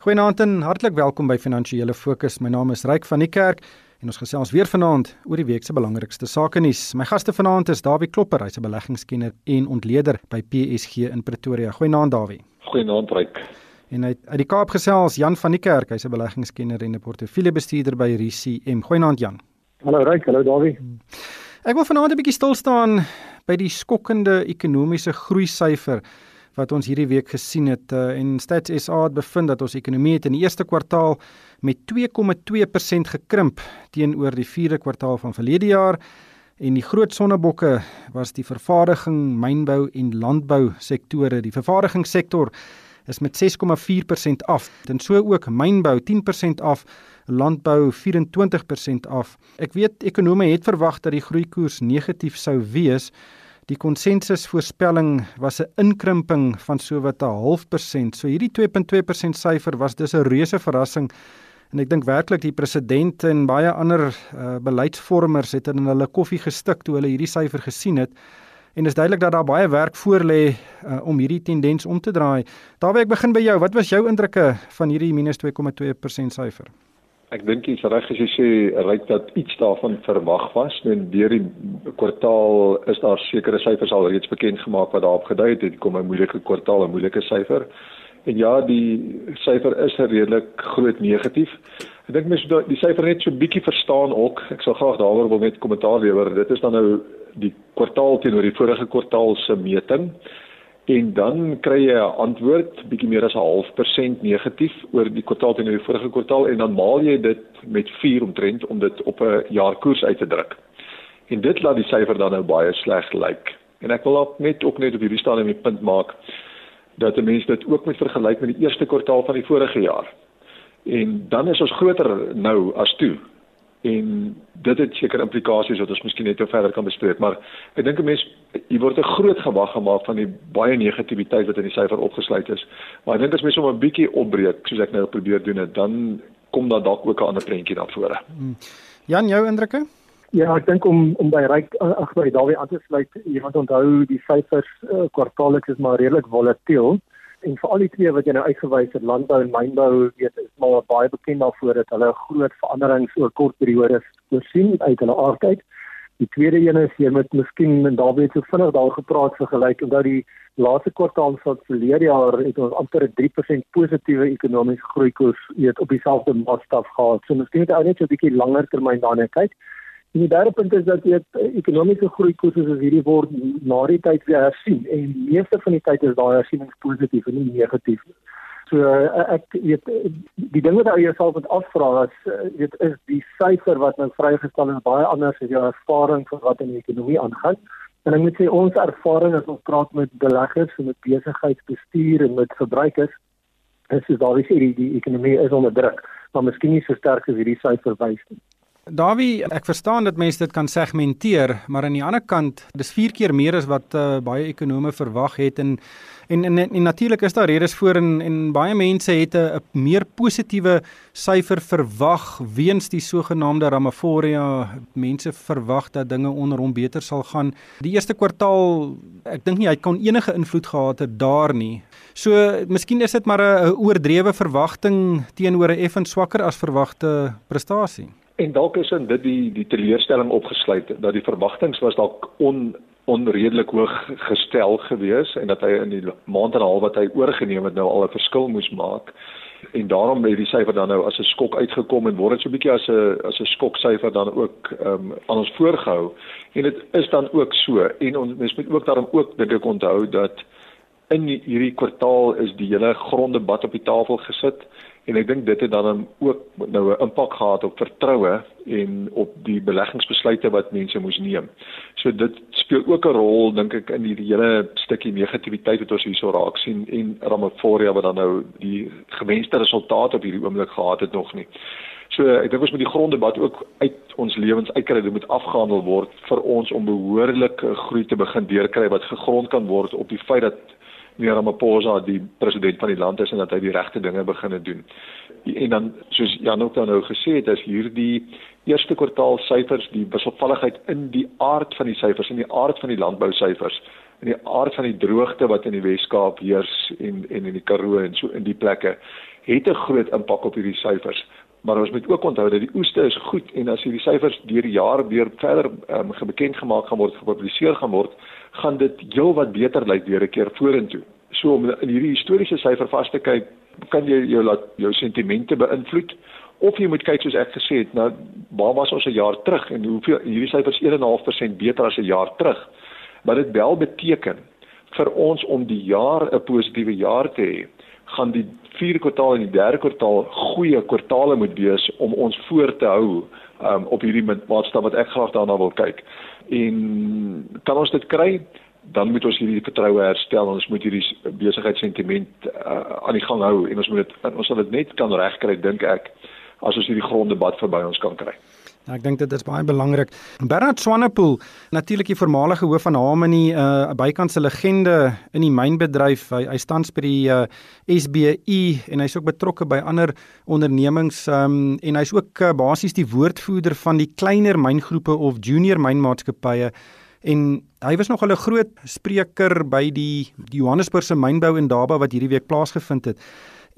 Goeienaand en hartlik welkom by Finansiële Fokus. My naam is Ryk van die Kerk en ons gesels weer vanaand oor die week se belangrikste sake nuus. My gaste vanaand is Dawie Klopper, hy's 'n beleggingskenner en ontleder by PSG in Pretoria. Goeienaand Dawie. Goeienaand Ryk. En uit uit die Kaap gesels Jan van die Kerk, hy's 'n beleggingskenner en 'n portefeuljebestuurder by RCM. Goeienaand Jan. Hallo Ryk, hallo Dawie. Ek wil vanaand 'n bietjie stil staan by die skokkende ekonomiese groei syfer wat ons hierdie week gesien het uh, en Stats SA het bevind dat ons ekonomie het in die eerste kwartaal met 2,2% gekrimp teenoor die vierde kwartaal van verlede jaar en die groot sonnebokke was die vervaardiging, mynbou en landbou sektore. Die vervaardigingssektor is met 6,4% af en so ook mynbou 10% af, landbou 24% af. Ek weet ekonome het verwag dat die groeikoers negatief sou wees. Die konsensusvoorspelling was 'n inkrimping van sowat 'n half persent. So hierdie 2.2% syfer was dis 'n reuse verrassing. En ek dink werklik die president en baie ander uh, beleidsvormers het in hulle koffie gestik toe hulle hierdie syfer gesien het. En is duidelik dat daar baie werk voor lê uh, om hierdie tendens om te draai. Daarby ek begin by jou. Wat was jou indrukke van hierdie -2,2% syfer? Ek dink jy's reg as jy sê ryk dat iets daarvan verwag was. En deur die kwartaal is daar sekere syfers al reeds bekend gemaak wat daarop gedui het. Dit kom 'n moeilike kwartaal, 'n moeilike syfer. En ja, die syfer is redelik groot negatief. Ek dink mens moet die syfer net so bietjie verstaan ook. Ek sal graag daaroor wil net kommentaar lewer. Dit is dan nou die kwartaal teenoor die vorige kwartaal se meting en dan kry jy 'n antwoord bietjie meer as 'n half persent negatief oor die kwartaal teenoor die vorige kwartaal en dan maal jy dit met 4 omtrent om dit op 'n jaarkoers uit te druk. En dit laat die syfer dan nou baie sleg lyk. En ek wil ook net ook net op hierdie stadium 'n punt maak dat mense dit ook moet vergelyk met die eerste kwartaal van die vorige jaar. En dan is ons groter nou as toe en dit het seker implikasies wat ons miskien net nou verder kan bespreek maar ek dink 'n mens hier word 'n groot gewag gemaak van die baie negativiteit wat in die syfer opgesluit is. Maar ek dink as mens hom 'n bietjie opbreek soos ek nou probeer doen het dan kom daar dalk ook 'n ander prentjie na vore. Hmm. Jan jou indrukke? Ja, ek dink om om by ryk ag by Dawie aan te sluit, jy moet onthou die syfers uh, kwartaalliks is maar redelik volatiel en vir al die twee wat jy nou uitgewys het landbou en mynbou weet is maar baie bekend daarvoor dat hulle groot veranderings oor kort periodes voorsien uit hulle aardheid. Die tweede een is jy moet miskien en daar weet so vinnig daar gepraat vergelyk omdat die laaste kwartaal van verlede jaar het ons amper 'n 3% positiewe ekonomiese groeikoers weet op dieselfde maatstaf gehad. So miskien moet ou net so 'n bietjie langer termyn daarna kyk. En die derde punt is dat jy ekonomiese groei koerse soos hierdie word na die tyd weer hersien en die meeste van die tyd is daai hersiening positief en nie negatief nie. So eh, ek weet die ding wat jy jouself moet afvra is eh, weet is die syfer wat nou vrygestel is baie anders as jou ervaring van wat in die ekonomie aangaan. En ek moet sê ons ervaring as ons praat met beleggers en met besigheidsbestuur en met verbruikers is dis daar is die, die ekonomie is onder druk, maar miskien nie so sterk as hierdie syfer wys nie. Dawie, ek verstaan dat mense dit kan segmenteer, maar aan die ander kant, dis 4 keer meer as wat uh, baie ekonome verwag het en en en, en, en natuurlik is daar redes voor en en baie mense het 'n meer positiewe syfer verwag weens die sogenaamde Ramaphosa. Mense verwag dat dinge onder hom beter sal gaan. Die eerste kwartaal, ek dink nie hy kon enige invloed gehad het daar nie. So, miskien is dit maar 'n oordrewe verwagting teenoor 'n effens swakker as verwagte prestasie. En dalk is in dit die die teleurstelling opgesluit dat die verwagtinge was dalk on onredelik hoog gestel gewees en dat hy in die maand en 'n half wat hy oorgeneem het nou al 'n verskil moes maak. En daarom het die syfer dan nou as 'n skok uitgekom en word dit so 'n bietjie as 'n as 'n skoksyfer dan ook ehm um, aan ons voorgehou. En dit is dan ook so en ons mens moet ook daarom ook dink ek onthou dat in hierdie kwartaal is die hele gronddebat op die tafel gesit en ek dink dit het dan ook nou 'n impak gehad op vertroue en op die beleggingsbesluite wat mense moes neem. So dit speel ook 'n rol dink ek in hierdie hele stukkie negativiteit wat ons hierso raak sien en Ramaphosa wat dan nou die gewenste resultate op hierdie oomblik gehad het nog nie. So ek dink ons moet die gronddebat ook uit ons lewens uitkry, dit moet afgehandel word vir ons om behoorlike groei te begin deurkry wat gegrond kan word op die feit dat meneer Ramaphosa die president van die land is en dat hy die regte dinge begine doen. En dan soos Jan ook nou gesê het, is hierdie eerste kwartaal syfers die wisselvalligheid in die aard van die syfers en die aard van die landbou syfers en die aard van die droogte wat in die Wes-Kaap heers en en in die Karoo en so in die plekke het 'n groot impak op hierdie syfers. Maar ons moet ook onthou dat die oeste is goed en as hierdie syfers deur die jaar weer verder um, bekend gemaak gaan word, gepubliseer gaan word, gaan dit heelwat beter lyk weer 'n keer vorentoe. So om in hierdie historiese syfer vas te kyk, kan jy jou laat jou sentimente beïnvloed of jy moet kyk soos ek gesê het, nou waar was ons 'n jaar terug en hoeveel hierdie syfers 1.5% beter as 'n jaar terug. Maar dit wel beteken vir ons om die jaar 'n positiewe jaar te hê, gaan die vierde kwartaal en die derde kwartaal goeie kwartaale moet wees om ons voor te hou um, op hierdie maatstaf wat ek graag daarna wil kyk. En kan ons dit kry? dan moet ons hierdie vertroue herstel ons moet hierdie besigheidssentiment uh, aan die gang hou en ons moet dit ons sal dit net kan regkry dink ek as ons hierdie gronddebat verby ons kan kry. Ja, ek dink dit is baie belangrik. Bernard Swanepoel, natuurlik die voormalige hoof van Harmony, 'n uh, bykantse legende in die mynbedryf. Hy hy staan by die uh, SBU en hy's ook betrokke by ander ondernemings um, en hy's ook uh, basies die woordvoerder van die kleiner myngroepe of junior mynmaatskappye en hy was nog 'n groot spreker by die, die Johannesburgse mynbou in Daba wat hierdie week plaasgevind het.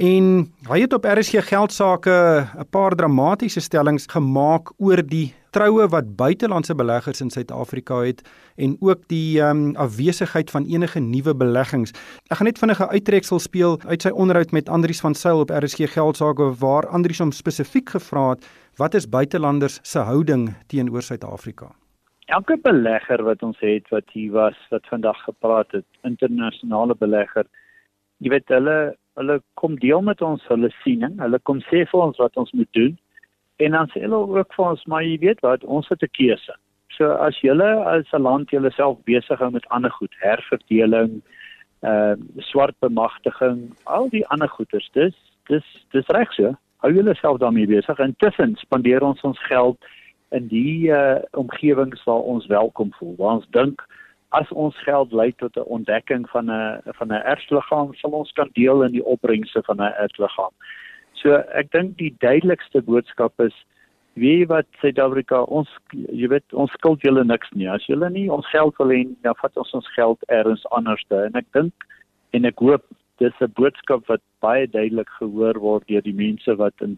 En hy het op RSG geldsaake 'n paar dramatiese stellings gemaak oor die troue wat buitelandse beleggers in Suid-Afrika het en ook die um, afwesigheid van enige nuwe beleggings. Ek gaan net vinnige uittreksel speel uit sy onderhoud met Andrius van Sail op RSG geldsaake waar Andrius hom spesifiek gevra het wat is buitelanders se houding teenoor Suid-Afrika? Elke belegger wat ons het wat hier was wat vandag gepraat het, internasionale belegger, jy weet hulle hulle kom deel met ons hulle siening. Hulle kom sê vir ons wat ons moet doen. En dan sê hulle ook vir ons, maar jy weet wat, ons het 'n keuse. So as julle as 'n land julleself besig hou met ander goed, herverdeling, uh swart bemagtiging, al die ander goeders, dis dis dis reg so. Hou julleself daarmee besig. Intussen spandeer ons ons geld in die uh omgewings waar ons welkom voel. Waar ons dink as ons geld lei tot 'n ontdekking van 'n van 'n erfliggaam, sal ons kan deel in die opbrengste van 'n erfliggaam. So ek dink die duidelikste boodskap is wie wat Suid-Afrika ons jy weet ons skuld julle niks nie. As julle nie ons geld wil hê, dan vat ons ons geld elders anderste. En ek dink en ek hoop dis 'n boodskap wat baie duidelik gehoor word deur die mense wat in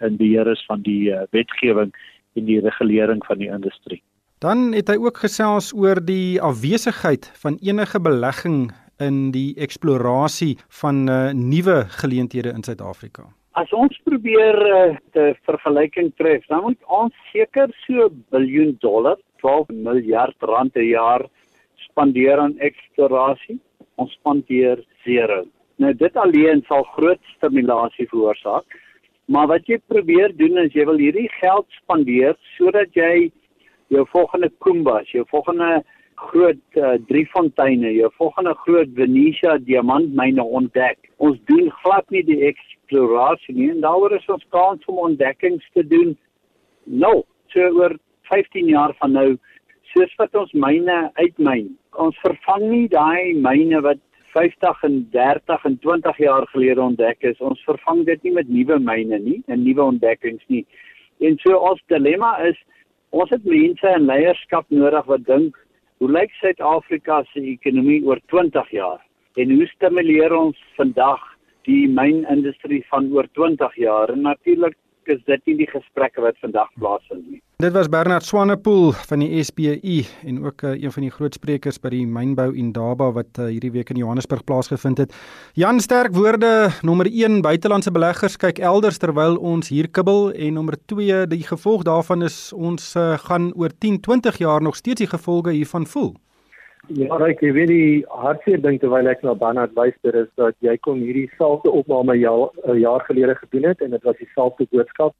in beheer is van die uh, wetgewing en die regulering van die industrie. Dan het hy ook gesels oor die afwesigheid van enige belegging in die eksplorasie van uh, nuwe geleenthede in Suid-Afrika. As ons probeer uh, te vergelyking tref, dan moet ons seker so 'n biljoen dollar, 12 miljard rand per jaar spandeer aan eksplorasie. Ons spandeer zero. Nou dit alleen sal groot stimulasie veroorsaak. Maar wat jy probeer doen is jy wil hierdie geld spandeer sodat jy jou volgende Kumbas, jou volgende groot uh, Driefonteine, jou volgende groot Venetia diamantmyne ontdek. Ons doen glad nie die eksplorasie nie en daaroor is ons kans om ontdekkings te doen. Nou, so oor 15 jaar van nou, soos wat ons myne uitmyn. Ons vervang nie daai myne wat 50 en 30 en 20 jaar gelede ontdek is. Ons vervang dit nie met nuwe myne nie en nuwe ontdekkings nie. En so ons dilemma is Ons het mense in leierskap nodig wat dink, hoe lyk Suid-Afrika se ekonomie oor 20 jaar? En hoe stimuleer ons vandag die mynindustrie van oor 20 jaar? En natuurlik is dit nie die gesprekke wat vandag plaasvind nie. Dit was Bernard Swanepoel van die SBU en ook uh, een van die groot sprekers by die mynbou in Daba wat uh, hierdie week in Johannesburg plaasgevind het. Jan sterk woorde nommer 1 buitelandse beleggers kyk elders terwyl ons hier kibbel en nommer 2 die gevolg daarvan is ons uh, gaan oor 10, 20 jaar nog steeds die gevolge hiervan voel. Ja, ek weet die hartseer ding terwyl ek na Bernard luister is dat jy kom hierdie selfde opname 'n jaar, jaar gelede gedoen het en dit was dieselfde boodskap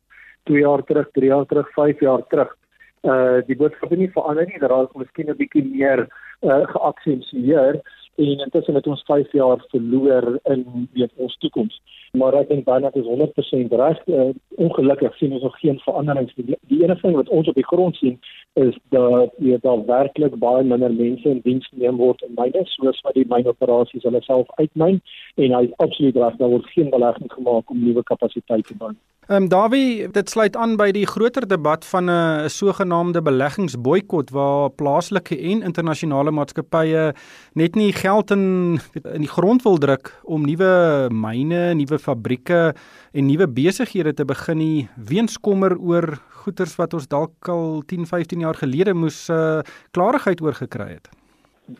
2 jaar terug, 3 jaar terug, 5 jaar terug. Uh die boodskap het nie verander nie, daar is miskien 'n bietjie meer uh geaksentueer en intussen het ons 5 jaar verloor in weet ons toekoms. Maar ek dink baie dat is 100% reg. Uh, ongelukkig sien ons nog geen veranderings nie. Die enigste ding wat ons op die grond sien is dat jy daar werklik baie minder mense in diens neem word in myne soos wat die mynoperasies hulle self uitmyn en hy is absoluut reg daar word geen belegging gemaak om nuwe kapasiteit te bou. Ehm um, Dawie, dit sluit aan by die groter debat van 'n sogenaamde beleggingsboikot waar plaaslike en internasionale maatskappye net nie geld in in die grond wil druk om nuwe myne, nuwe fabrieke en nuwe besighede te begin nie weens kommer oor goederes wat ons dalk al 10, 15 jaar gelede moes uh, klarigheid oor gekry het.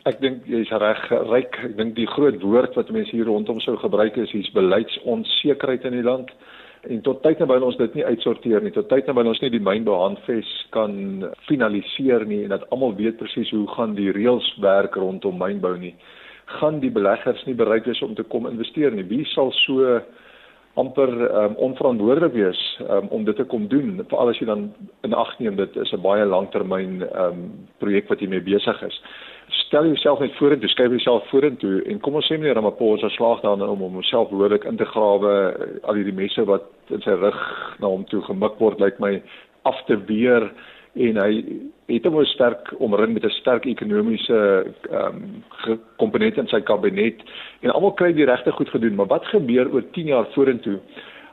Ek dink jy's reg, ryk. Ek dink die groot woord wat mense hier rondom sou gebruik is hier's beleidsonsekerheid in die land en tot tyd naby ons dit nie uitsorteer nie. Tot tyd naby ons nie die mynbehandves kan finaliseer nie en dat almal weet presies hoe gaan die reëls werk rondom mynbou nie. Gaan die beleggers nie bereid wees om te kom investeer nie? Wie sal so amper um, onverantwoordelik wees um, om dit te kom doen? Veral as jy dan in ag neem dit is 'n baie langtermyn um, projek wat jy mee besig is stel jouself net vorentoe, skryf jouself vorentoe en kom ons sê meneer Ramaphosa slaag daarin om homself behoorlik in te grawe al hierdie messe wat in sy rug na hom toe gemik word lyk my af te weer en hy het hom sterk omring met 'n sterk ekonomiese ehm um, komponent in sy kabinet en almal kry die regte goed gedoen maar wat gebeur oor 10 jaar vorentoe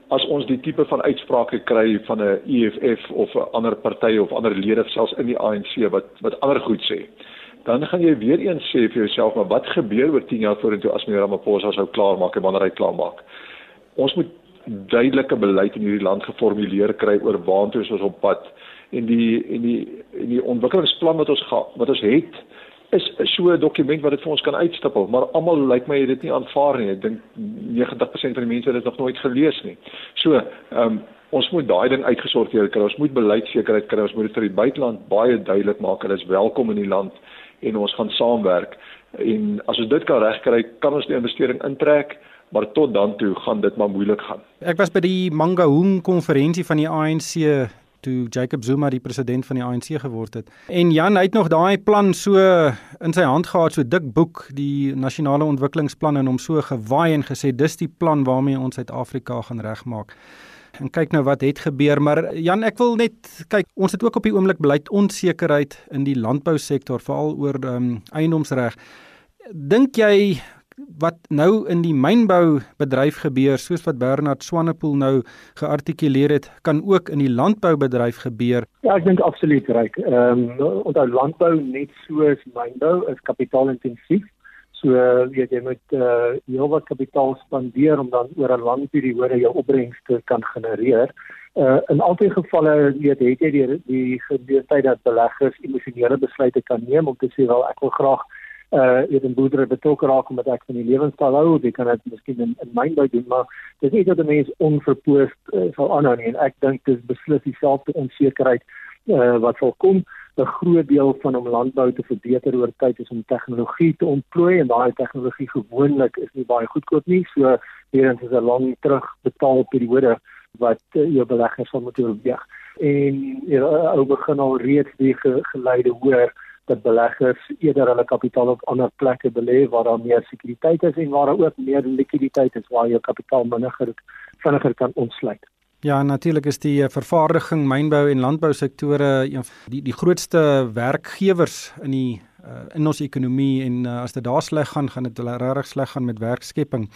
as ons die tipe van uitsprake kry van 'n EFF of 'n ander party of ander lede selfs in die ANC wat wat ander goed sê dan gaan jy weer eens sê vir jouself maar wat gebeur oor 10 jaar vorentoe as meneer Ramaphosa sou klaarmaak en wanneer hy klaarmaak. Ons moet duidelike beleid in hierdie land geformuleer kry oor waartoe ons op pad en die en die en die ontwikkelingsplan wat ons ga, wat ons het is so 'n dokument wat dit vir ons kan uitstipel, maar almal lyk like my het dit nie aanvaar nie. Ek dink 90% van die mense het dit nog nooit gelees nie. So, ehm um, ons moet daai ding uitgesorteer kry. Ons moet beleidsekerheid kry. Ons moet dit vir die buiteland baie duidelik maak hulle is welkom in die land en ons gaan saamwerk en as ons dit kan regkry kan ons die investering intrek maar tot dan toe gaan dit maar moeilik gaan. Ek was by die Mangaung konferensie van die ANC toe Jacob Zuma die president van die ANC geword het. En Jan het nog daai plan so in sy hand gehad, so dik boek, die nasionale ontwikkelingsplan en hom so gewaai en gesê dis die plan waarmee ons Suid-Afrika gaan regmaak en kyk nou wat het gebeur maar Jan ek wil net kyk ons het ook op die oomblik beleid onsekerheid in die landbousektor veral oor um, eiendomsreg. Dink jy wat nou in die mynboubedryf gebeur soos wat Bernard Swanepoel nou geartikuleer het kan ook in die landboubedryf gebeur? Ja ek dink absoluut reg ehm um, onthou landbou net soos mynbou is kapitaalintensief So weet jy moet uh heel wat kapitaal spandeer om dan oor 'n lang periode jou opbrengs te kan genereer. Uh in albei gevalle weet het jy die die geleentheid dat beleggers emosionele besluite kan neem om te sê wel ek wil graag uh weet 'n boerdery betrokke raak omdat ek van die lewenstyl hou, ek kan dit miskien in in myn by doen, maar dis nie dat 'n mens onverpoost uh, sal aanhou nie en ek dink dis beslis dieselfde onsekerheid uh wat sal kom. 'n groot deel van om landbou te verbeter oor tyd is om tegnologie te ontplooi en daai tegnologie gewoonlik is nie baie goedkoop nie. So weer eens is 'n lang terug betaalperiode wat uh, jou beleggers sal moet oorweeg. En ja, ou begin al reeds die ge geleide hoor dat beleggers eerder hulle kapitaal op ander plekke belê waar daar meer sekuriteit is en waar daar ook meer likwiditeit is waar jou kapitaal vinniger vinniger kan ontsluit. Ja, natuurlik is die eh, vervaardiging, mynbou en landbou sektore een die die grootste werkgewers in die uh, in ons ekonomie en uh, as dit daar sleg gaan, gaan dit regtig sleg gaan met werkskepping.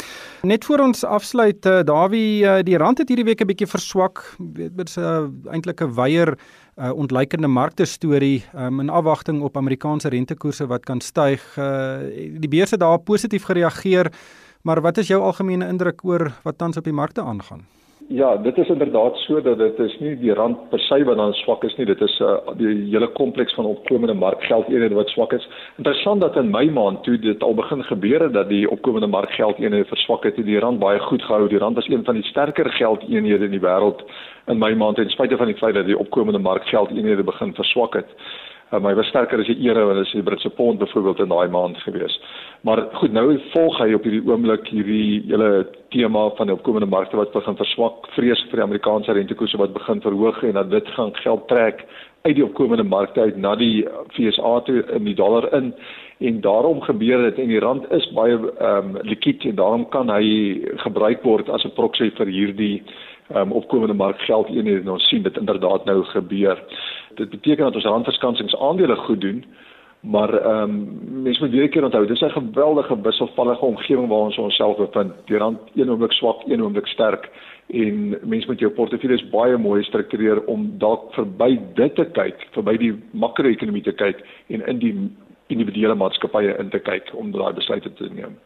Net voor ons afsluit, uh, Dawie, uh, die rand het hierdie week 'n bietjie verswak. Dit is 'n uh, eintlik 'n weier uh, ontleikende markte storie um, in afwagting op Amerikaanse rentekoerse wat kan styg. Uh, die beurse daar positief gereageer, maar wat is jou algemene indruk oor wat tans op die markte aangaan? Ja, dit is inderdaad so dat dit is nie die rand per se wat dan swak is nie, dit is uh, die hele kompleks van opkomende markgeldeenhede wat swak is. Interessant dat in Mei maand toe dit al begin gebeur het dat die opkomende markgeldeenhede verswak het en die rand baie goed gehou. Die rand was een van die sterker geldeenhede in die wêreld in Mei maand ten spyte van die feit dat die opkomende markgeldeenhede begin verswak het. Uh, maar hy was sterker as die euro en as die Britse pond byvoorbeeld in daai maand gewees. Maar goed, nou volg hy op hierdie oomblik hierdie hele tema van die opkomende markte wat begin verswak, vrees vir die Amerikaanse rentekoerse wat begin verhoog en dat dit gaan geld trek uit die opkomende markte uit na die FSA toe in die dollar in en daarom gebeur dit en die rand is baie ehm um, likwid en daarom kan hy gebruik word as 'n proxy vir hierdie um, opkomende markgeld eenhede en ons sien dit inderdaad nou gebeur dit beteken dat ons randverskansingaandele goed doen maar ehm um, mense moet weer keer onthou dis 'n geweldige wisselvallige omgewing waar ons onsself bevind die rand een oomblik swak een oomblik sterk en mense moet jou portefeuilles baie mooi struktureer om dalk verby dit te kyk, verby die makro-ekonomie te kyk en in die individuele maatskappye in te kyk om daai besluite te neem.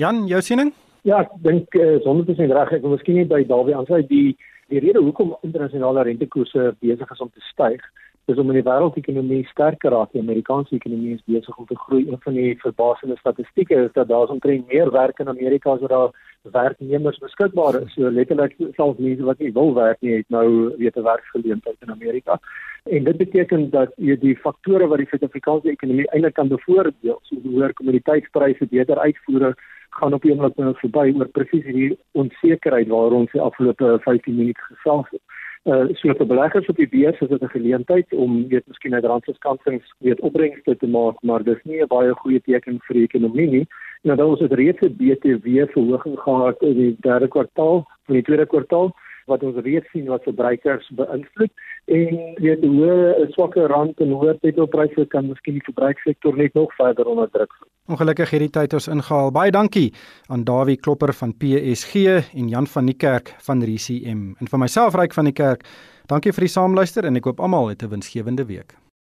Jan, jou siening? Ja, ek dink uh, te sê reg, ek wil miskien net by Dawie aansluit die die rede hoekom internasionale rentekoerse besig is om te styg is om in die wêreldekonomie sterker raak. Die Amerikaanse ekonomie is besig om te groei. Een van die verbasende statistieke is dat daar omtrent meer werk in Amerika as wat daar werknemers beskikbaar is. So letterlik selfs mense wat nie wil werk nie, het nou weer 'n werksgeleentheid in Amerika. En dit beteken dat jy die faktore wat die Suid-Afrikaanse ekonomie eintlik kan bevoordeel, soos hoër kommoditeitspryse, beter uitvoere, gaan op 'n oomblik nou verby oor presies hierdie onsekerheid waaroor ons die afgelope 15 minute gesels het uh so vir beleggers op die beurs is dit 'n geleentheid om weet miskien uit randskansings weet opbrengste te maak, maar dis nie 'n baie goeie teken vir die ekonomie nie. Nou dan ons het reeds 'n BTW verhoging gehad in die derde kwartaal, in die tweede kwartaal wat ons reeds sien wat verbruikers beïnvloed en weet hoe 'n swakker rand en hoër petrolpryse kan miskien die verbruikssektor net nog verder onderdruk. Ongelukkig het die tyd ons ingehaal. Baie dankie aan Dawie Klopper van PSG en Jan van die Kerk van RCM. En vir myself Ryk van die Kerk, dankie vir die saamluister en ek hoop almal het 'n winsgewende week.